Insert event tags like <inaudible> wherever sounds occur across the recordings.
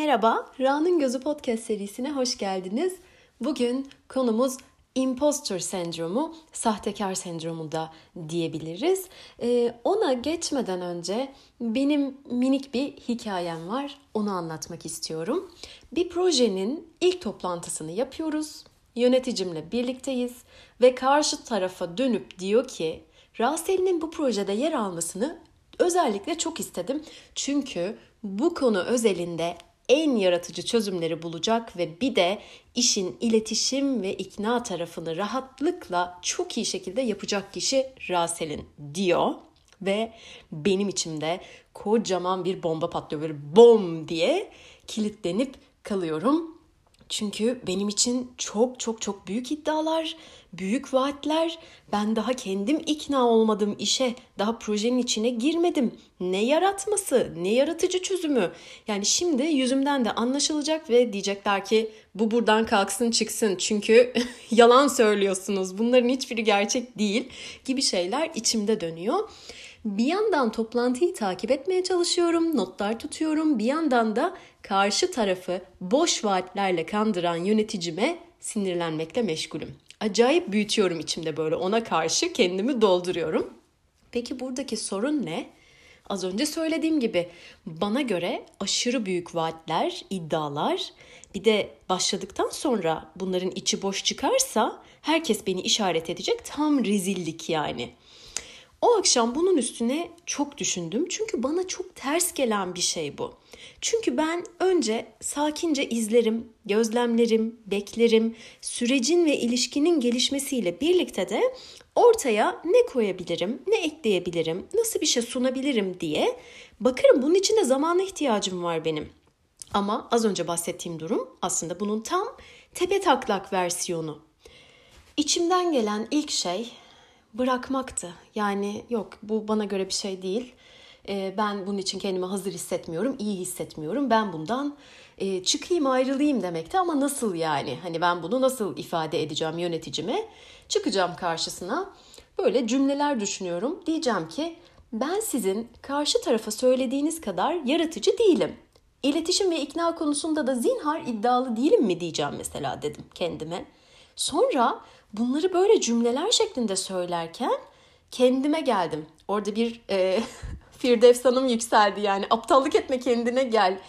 Merhaba, Ra'nın Gözü Podcast serisine hoş geldiniz. Bugün konumuz impostor sendromu, sahtekar sendromu da diyebiliriz. Ee, ona geçmeden önce benim minik bir hikayem var. Onu anlatmak istiyorum. Bir projenin ilk toplantısını yapıyoruz. Yöneticimle birlikteyiz ve karşı tarafa dönüp diyor ki Rasel'in bu projede yer almasını özellikle çok istedim. Çünkü bu konu özelinde en yaratıcı çözümleri bulacak ve bir de işin iletişim ve ikna tarafını rahatlıkla çok iyi şekilde yapacak kişi Rasel'in diyor ve benim içimde kocaman bir bomba patlıyor böyle bom diye kilitlenip kalıyorum. Çünkü benim için çok çok çok büyük iddialar, büyük vaatler. Ben daha kendim ikna olmadım işe, daha projenin içine girmedim. Ne yaratması, ne yaratıcı çözümü. Yani şimdi yüzümden de anlaşılacak ve diyecekler ki bu buradan kalksın çıksın. Çünkü <laughs> yalan söylüyorsunuz. Bunların hiçbiri gerçek değil gibi şeyler içimde dönüyor. Bir yandan toplantıyı takip etmeye çalışıyorum, notlar tutuyorum. Bir yandan da karşı tarafı boş vaatlerle kandıran yöneticime sinirlenmekle meşgulüm. Acayip büyütüyorum içimde böyle ona karşı kendimi dolduruyorum. Peki buradaki sorun ne? Az önce söylediğim gibi bana göre aşırı büyük vaatler, iddialar bir de başladıktan sonra bunların içi boş çıkarsa herkes beni işaret edecek tam rezillik yani. O akşam bunun üstüne çok düşündüm. Çünkü bana çok ters gelen bir şey bu. Çünkü ben önce sakince izlerim, gözlemlerim, beklerim. Sürecin ve ilişkinin gelişmesiyle birlikte de ortaya ne koyabilirim, ne ekleyebilirim, nasıl bir şey sunabilirim diye bakarım. Bunun için de zamana ihtiyacım var benim. Ama az önce bahsettiğim durum aslında bunun tam tepe taklak versiyonu. İçimden gelen ilk şey bırakmaktı. Yani yok bu bana göre bir şey değil. Ee, ben bunun için kendimi hazır hissetmiyorum, iyi hissetmiyorum. Ben bundan e, çıkayım ayrılayım demekti ama nasıl yani? Hani ben bunu nasıl ifade edeceğim yöneticime? Çıkacağım karşısına. Böyle cümleler düşünüyorum. Diyeceğim ki ben sizin karşı tarafa söylediğiniz kadar yaratıcı değilim. İletişim ve ikna konusunda da zinhar iddialı değilim mi diyeceğim mesela dedim kendime. Sonra bunları böyle cümleler şeklinde söylerken kendime geldim. Orada bir e, <laughs> Firdevs Hanım yükseldi yani aptallık etme kendine gel.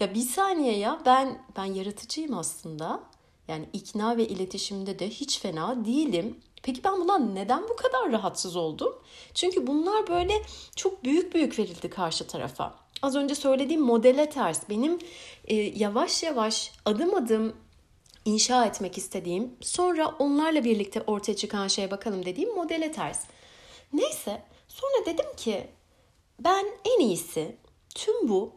Ya bir saniye ya ben ben yaratıcıyım aslında. Yani ikna ve iletişimde de hiç fena değilim. Peki ben bundan neden bu kadar rahatsız oldum? Çünkü bunlar böyle çok büyük büyük verildi karşı tarafa. Az önce söylediğim modele ters. Benim e, yavaş yavaş adım adım inşa etmek istediğim, sonra onlarla birlikte ortaya çıkan şeye bakalım dediğim modele ters. Neyse, sonra dedim ki ben en iyisi tüm bu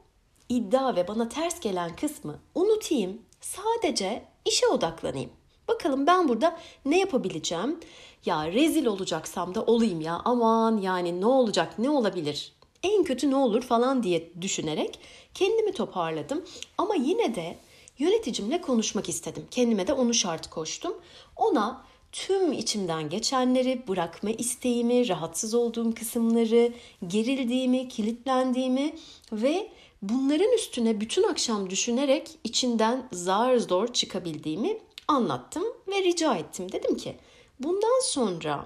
iddia ve bana ters gelen kısmı unutayım, sadece işe odaklanayım. Bakalım ben burada ne yapabileceğim? Ya rezil olacaksam da olayım ya aman yani ne olacak ne olabilir? En kötü ne olur falan diye düşünerek kendimi toparladım. Ama yine de Yöneticimle konuşmak istedim. Kendime de onu şart koştum. Ona tüm içimden geçenleri, bırakma isteğimi, rahatsız olduğum kısımları, gerildiğimi, kilitlendiğimi ve bunların üstüne bütün akşam düşünerek içinden zar zor çıkabildiğimi anlattım ve rica ettim. Dedim ki bundan sonra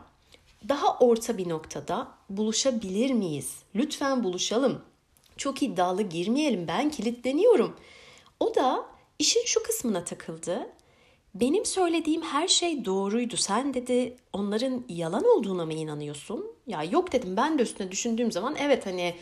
daha orta bir noktada buluşabilir miyiz? Lütfen buluşalım. Çok iddialı girmeyelim ben kilitleniyorum. O da İşin şu kısmına takıldı. Benim söylediğim her şey doğruydu. Sen dedi onların yalan olduğuna mı inanıyorsun? Ya yok dedim ben de üstüne düşündüğüm zaman evet hani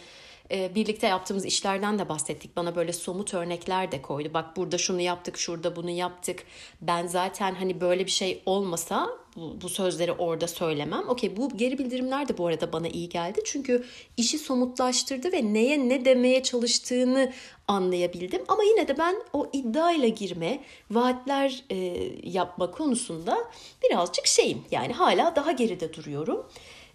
e, birlikte yaptığımız işlerden de bahsettik. Bana böyle somut örnekler de koydu. Bak burada şunu yaptık, şurada bunu yaptık. Ben zaten hani böyle bir şey olmasa bu, bu sözleri orada söylemem. Okey bu geri bildirimler de bu arada bana iyi geldi. Çünkü işi somutlaştırdı ve neye ne demeye çalıştığını anlayabildim. Ama yine de ben o iddiayla girme, vaatler e, yapma konusunda birazcık şeyim. Yani hala daha geride duruyorum.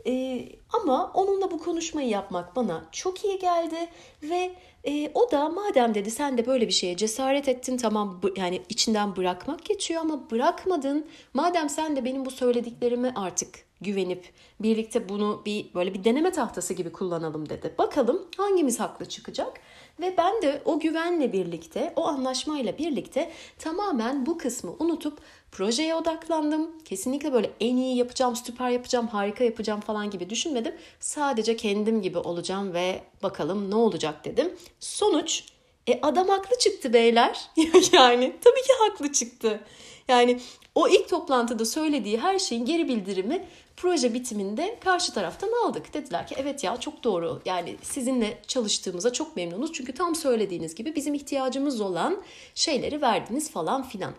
E, ama onunla bu konuşmayı yapmak bana çok iyi geldi ve e, o da madem dedi sen de böyle bir şeye cesaret ettin tamam yani içinden bırakmak geçiyor ama bırakmadın. Madem sen de benim bu söylediklerimi artık güvenip birlikte bunu bir böyle bir deneme tahtası gibi kullanalım dedi. Bakalım hangimiz haklı çıkacak? Ve ben de o güvenle birlikte, o anlaşmayla birlikte tamamen bu kısmı unutup projeye odaklandım. Kesinlikle böyle en iyi yapacağım, süper yapacağım, harika yapacağım falan gibi düşünmedim. Sadece kendim gibi olacağım ve bakalım ne olacak dedim. Sonuç e adam haklı çıktı beyler. <laughs> yani tabii ki haklı çıktı. Yani o ilk toplantıda söylediği her şeyin geri bildirimi proje bitiminde karşı taraftan aldık. Dediler ki evet ya çok doğru. Yani sizinle çalıştığımıza çok memnunuz. Çünkü tam söylediğiniz gibi bizim ihtiyacımız olan şeyleri verdiniz falan filan.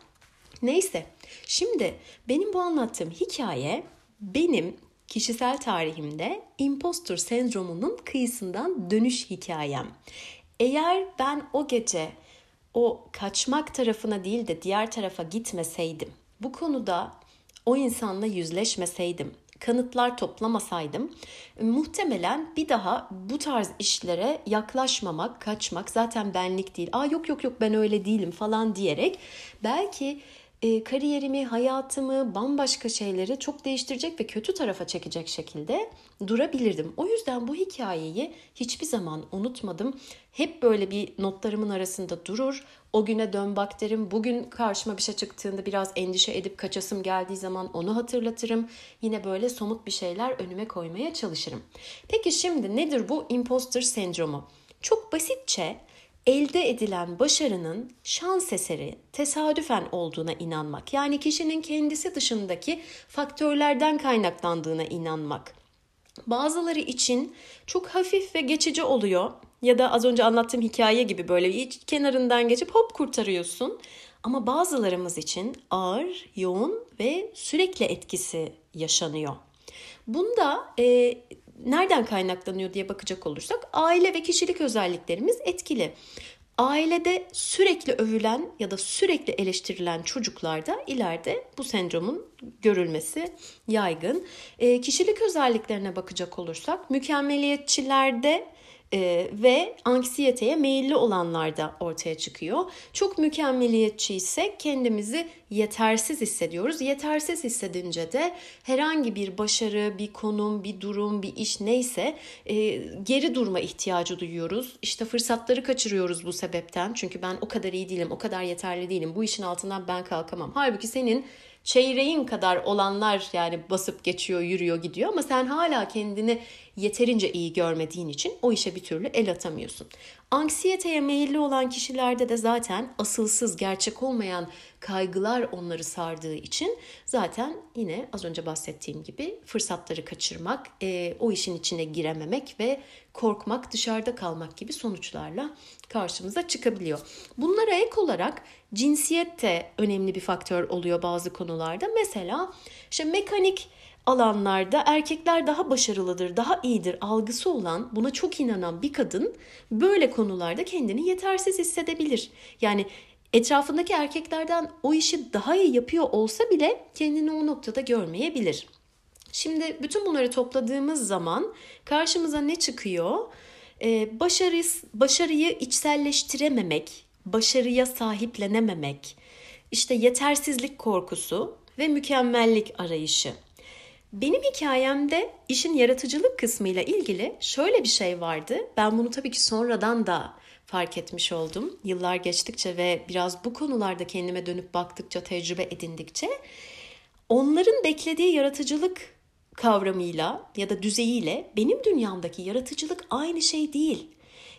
Neyse şimdi benim bu anlattığım hikaye benim kişisel tarihimde impostor sendromunun kıyısından dönüş hikayem. Eğer ben o gece o kaçmak tarafına değil de diğer tarafa gitmeseydim, bu konuda o insanla yüzleşmeseydim, kanıtlar toplamasaydım muhtemelen bir daha bu tarz işlere yaklaşmamak, kaçmak zaten benlik değil. Aa yok yok yok ben öyle değilim falan diyerek belki e, kariyerimi, hayatımı, bambaşka şeyleri çok değiştirecek ve kötü tarafa çekecek şekilde durabilirdim. O yüzden bu hikayeyi hiçbir zaman unutmadım. Hep böyle bir notlarımın arasında durur. O güne dön bak derim. Bugün karşıma bir şey çıktığında biraz endişe edip kaçasım geldiği zaman onu hatırlatırım. Yine böyle somut bir şeyler önüme koymaya çalışırım. Peki şimdi nedir bu imposter sendromu? Çok basitçe elde edilen başarının şans eseri, tesadüfen olduğuna inanmak. Yani kişinin kendisi dışındaki faktörlerden kaynaklandığına inanmak. Bazıları için çok hafif ve geçici oluyor ya da az önce anlattığım hikaye gibi böyle hiç kenarından geçip hop kurtarıyorsun. Ama bazılarımız için ağır, yoğun ve sürekli etkisi yaşanıyor. Bunda e, nereden kaynaklanıyor diye bakacak olursak aile ve kişilik özelliklerimiz etkili. Ailede sürekli övülen ya da sürekli eleştirilen çocuklarda ileride bu sendromun görülmesi yaygın. E, kişilik özelliklerine bakacak olursak mükemmeliyetçilerde e, ve anksiyeteye meyilli olanlarda ortaya çıkıyor. Çok mükemmeliyetçi ise kendimizi yetersiz hissediyoruz. Yetersiz hissedince de herhangi bir başarı, bir konum, bir durum, bir iş neyse e, geri durma ihtiyacı duyuyoruz. İşte fırsatları kaçırıyoruz bu sebepten. Çünkü ben o kadar iyi değilim, o kadar yeterli değilim. Bu işin altından ben kalkamam. Halbuki senin çeyreğin kadar olanlar yani basıp geçiyor, yürüyor, gidiyor ama sen hala kendini yeterince iyi görmediğin için o işe bir türlü el atamıyorsun. Anksiyeteye meyilli olan kişilerde de zaten asılsız, gerçek olmayan kaygılar onları sardığı için zaten yine az önce bahsettiğim gibi fırsatları kaçırmak, e, o işin içine girememek ve korkmak, dışarıda kalmak gibi sonuçlarla karşımıza çıkabiliyor. Bunlara ek olarak cinsiyet de önemli bir faktör oluyor bazı konularda. Mesela işte mekanik alanlarda erkekler daha başarılıdır, daha iyidir algısı olan, buna çok inanan bir kadın böyle konularda kendini yetersiz hissedebilir. Yani etrafındaki erkeklerden o işi daha iyi yapıyor olsa bile kendini o noktada görmeyebilir. Şimdi bütün bunları topladığımız zaman karşımıza ne çıkıyor? Ee, başarı, başarıyı içselleştirememek, başarıya sahiplenememek, işte yetersizlik korkusu ve mükemmellik arayışı. Benim hikayemde işin yaratıcılık kısmıyla ilgili şöyle bir şey vardı. Ben bunu tabii ki sonradan da fark etmiş oldum. Yıllar geçtikçe ve biraz bu konularda kendime dönüp baktıkça, tecrübe edindikçe onların beklediği yaratıcılık kavramıyla ya da düzeyiyle benim dünyamdaki yaratıcılık aynı şey değil.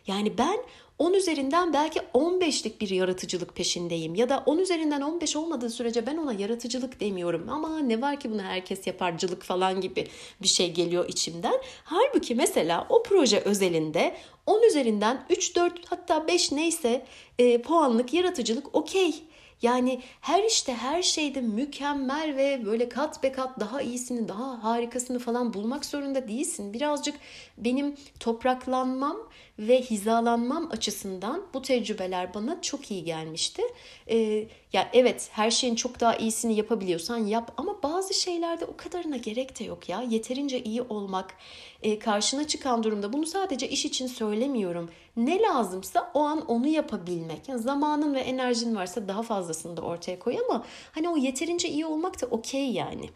Yani ben 10 üzerinden belki 15'lik bir yaratıcılık peşindeyim. Ya da 10 üzerinden 15 olmadığı sürece ben ona yaratıcılık demiyorum. Ama ne var ki bunu herkes yaparcılık falan gibi bir şey geliyor içimden. Halbuki mesela o proje özelinde 10 üzerinden 3, 4 hatta 5 neyse e, puanlık yaratıcılık okey. Yani her işte her şeyde mükemmel ve böyle kat be kat daha iyisini, daha harikasını falan bulmak zorunda değilsin. Birazcık benim topraklanmam ve hizalanmam açısından bu tecrübeler bana çok iyi gelmişti. Ee, Ya evet her şeyin çok daha iyisini yapabiliyorsan yap ama bazı şeylerde o kadarına gerek de yok ya. Yeterince iyi olmak, e, karşına çıkan durumda bunu sadece iş için söylemiyorum. Ne lazımsa o an onu yapabilmek. Yani zamanın ve enerjin varsa daha fazlasını da ortaya koy ama hani o yeterince iyi olmak da okey yani.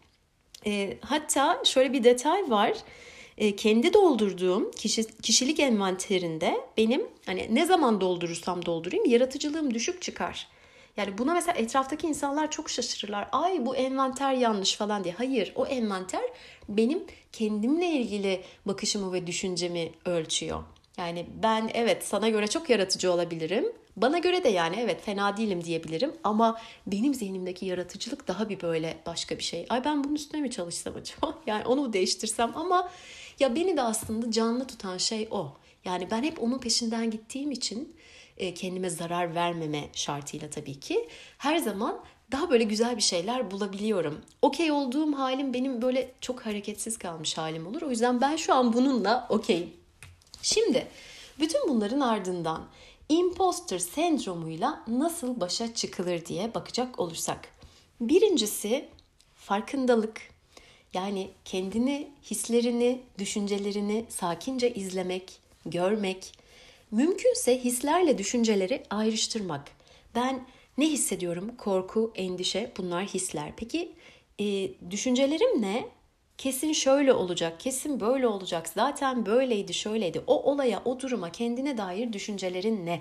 E, hatta şöyle bir detay var e, kendi doldurduğum kişi, kişilik envanterinde benim hani ne zaman doldurursam doldurayım yaratıcılığım düşük çıkar. Yani buna mesela etraftaki insanlar çok şaşırırlar. Ay bu envanter yanlış falan diye. Hayır o envanter benim kendimle ilgili bakışımı ve düşüncemi ölçüyor. Yani ben evet sana göre çok yaratıcı olabilirim. Bana göre de yani evet fena değilim diyebilirim ama benim zihnimdeki yaratıcılık daha bir böyle başka bir şey. Ay ben bunun üstüne mi çalışsam acaba? <laughs> Yani onu değiştirsem ama ya beni de aslında canlı tutan şey o. Yani ben hep onun peşinden gittiğim için e, kendime zarar vermeme şartıyla tabii ki her zaman daha böyle güzel bir şeyler bulabiliyorum. Okey olduğum halim benim böyle çok hareketsiz kalmış halim olur. O yüzden ben şu an bununla okeyim. Şimdi bütün bunların ardından imposter sendromuyla nasıl başa çıkılır diye bakacak olursak. Birincisi farkındalık. Yani kendini, hislerini, düşüncelerini sakince izlemek, görmek, mümkünse hislerle düşünceleri ayrıştırmak. Ben ne hissediyorum? Korku, endişe bunlar hisler. Peki e, düşüncelerim ne? Kesin şöyle olacak, kesin böyle olacak, zaten böyleydi, şöyleydi. O olaya, o duruma kendine dair düşüncelerin ne?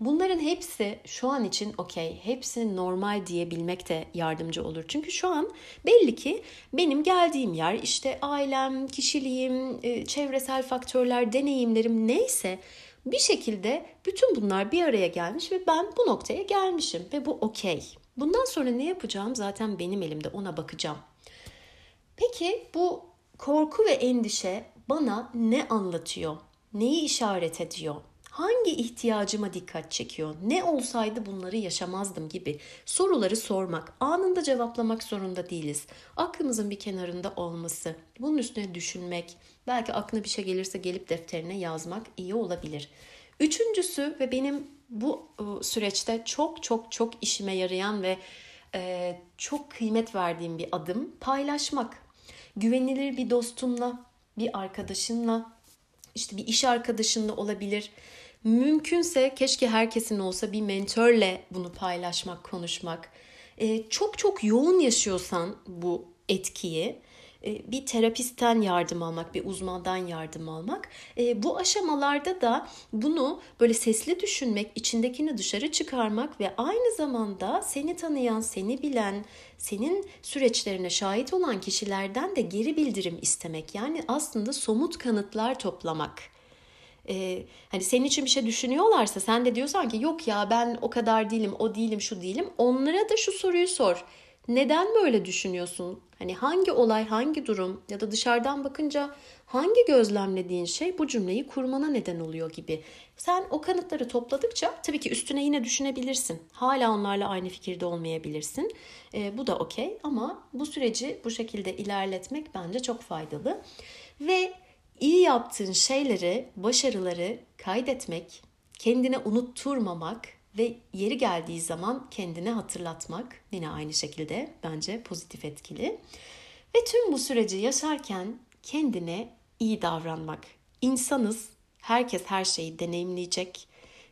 Bunların hepsi şu an için okey, hepsi normal diyebilmek de yardımcı olur. Çünkü şu an belli ki benim geldiğim yer işte ailem, kişiliğim, e, çevresel faktörler, deneyimlerim neyse bir şekilde bütün bunlar bir araya gelmiş ve ben bu noktaya gelmişim ve bu okey. Bundan sonra ne yapacağım zaten benim elimde ona bakacağım. Peki bu korku ve endişe bana ne anlatıyor? Neyi işaret ediyor? Hangi ihtiyacıma dikkat çekiyor? Ne olsaydı bunları yaşamazdım gibi soruları sormak, anında cevaplamak zorunda değiliz. Aklımızın bir kenarında olması, bunun üstüne düşünmek, belki aklına bir şey gelirse gelip defterine yazmak iyi olabilir. Üçüncüsü ve benim bu ıı, süreçte çok çok çok işime yarayan ve e, çok kıymet verdiğim bir adım paylaşmak. Güvenilir bir dostunla, bir arkadaşınla, işte bir iş arkadaşınla olabilir. Mümkünse keşke herkesin olsa bir mentörle bunu paylaşmak, konuşmak. Ee, çok çok yoğun yaşıyorsan bu etkiyi e, bir terapistten yardım almak, bir uzmandan yardım almak. E, bu aşamalarda da bunu böyle sesli düşünmek, içindekini dışarı çıkarmak ve aynı zamanda seni tanıyan, seni bilen, senin süreçlerine şahit olan kişilerden de geri bildirim istemek. Yani aslında somut kanıtlar toplamak e, hani senin için bir şey düşünüyorlarsa sen de diyorsan ki yok ya ben o kadar değilim, o değilim, şu değilim. Onlara da şu soruyu sor. Neden böyle düşünüyorsun? Hani hangi olay, hangi durum ya da dışarıdan bakınca hangi gözlemlediğin şey bu cümleyi kurmana neden oluyor gibi. Sen o kanıtları topladıkça tabii ki üstüne yine düşünebilirsin. Hala onlarla aynı fikirde olmayabilirsin. E, bu da okey ama bu süreci bu şekilde ilerletmek bence çok faydalı. Ve iyi yaptığın şeyleri, başarıları kaydetmek, kendine unutturmamak ve yeri geldiği zaman kendine hatırlatmak yine aynı şekilde bence pozitif etkili. Ve tüm bu süreci yaşarken kendine iyi davranmak. İnsanız, herkes her şeyi deneyimleyecek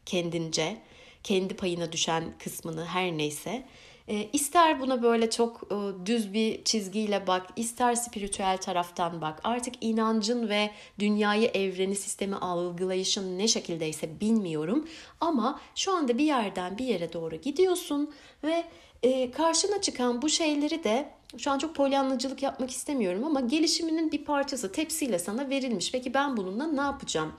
kendince, kendi payına düşen kısmını her neyse e, ister buna böyle çok e, düz bir çizgiyle bak, ister spiritüel taraftan bak. Artık inancın ve dünyayı, evreni, sistemi algılayışın ne şekildeyse bilmiyorum. Ama şu anda bir yerden bir yere doğru gidiyorsun ve e, karşına çıkan bu şeyleri de şu an çok polyanlıcılık yapmak istemiyorum ama gelişiminin bir parçası tepsiyle sana verilmiş. Peki ben bununla ne yapacağım?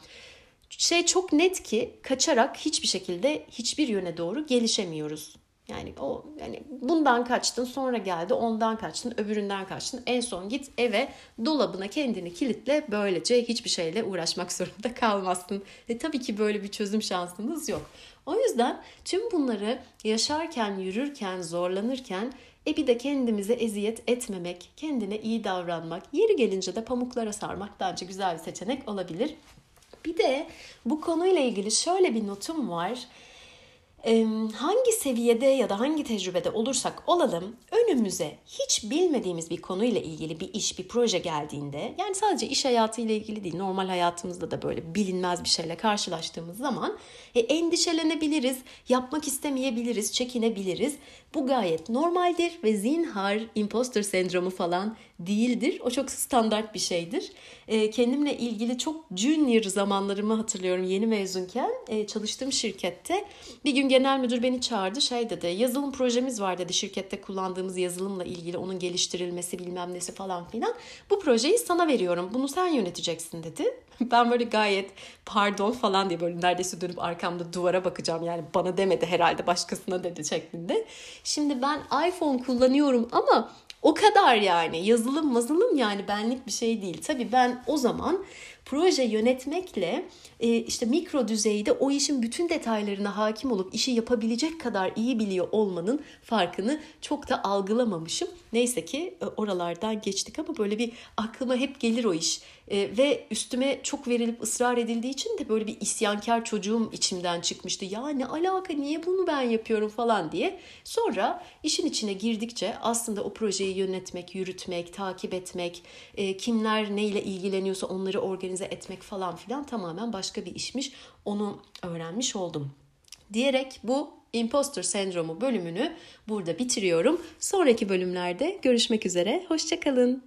Şey çok net ki kaçarak hiçbir şekilde hiçbir yöne doğru gelişemiyoruz. Yani o yani bundan kaçtın sonra geldi ondan kaçtın öbüründen kaçtın en son git eve dolabına kendini kilitle böylece hiçbir şeyle uğraşmak <laughs> zorunda kalmazsın. E tabii ki böyle bir çözüm şansımız yok. O yüzden tüm bunları yaşarken, yürürken, zorlanırken e bir de kendimize eziyet etmemek, kendine iyi davranmak, yeri gelince de pamuklara sarmak bence güzel bir seçenek olabilir. Bir de bu konuyla ilgili şöyle bir notum var hangi seviyede ya da hangi tecrübede olursak olalım önümüze hiç bilmediğimiz bir konuyla ilgili bir iş, bir proje geldiğinde yani sadece iş hayatıyla ilgili değil normal hayatımızda da böyle bilinmez bir şeyle karşılaştığımız zaman e, endişelenebiliriz, yapmak istemeyebiliriz, çekinebiliriz. Bu gayet normaldir ve zinhar imposter sendromu falan değildir. O çok standart bir şeydir. E, kendimle ilgili çok junior zamanlarımı hatırlıyorum yeni mezunken e, çalıştığım şirkette bir gün genel müdür beni çağırdı şey dedi yazılım projemiz var dedi şirkette kullandığımız yazılımla ilgili onun geliştirilmesi bilmem nesi falan filan. Bu projeyi sana veriyorum bunu sen yöneteceksin dedi. <laughs> Ben böyle gayet pardon falan diye böyle neredeyse dönüp arkamda duvara bakacağım yani bana demedi herhalde başkasına dedi şeklinde. Şimdi ben iPhone kullanıyorum ama o kadar yani yazılım mazılım yani benlik bir şey değil. Tabii ben o zaman proje yönetmekle e, işte mikro düzeyde o işin bütün detaylarına hakim olup işi yapabilecek kadar iyi biliyor olmanın farkını çok da algılamamışım. Neyse ki e, oralardan geçtik ama böyle bir aklıma hep gelir o iş. E, ve üstüme çok verilip ısrar edildiği için de böyle bir isyankar çocuğum içimden çıkmıştı. Ya ne alaka niye bunu ben yapıyorum falan diye. Sonra işin içine girdikçe aslında o projeyi yönetmek, yürütmek, takip etmek, kimler neyle ilgileniyorsa onları organize etmek falan filan tamamen başka bir işmiş. Onu öğrenmiş oldum. Diyerek bu imposter sendromu bölümünü burada bitiriyorum. Sonraki bölümlerde görüşmek üzere. Hoşçakalın.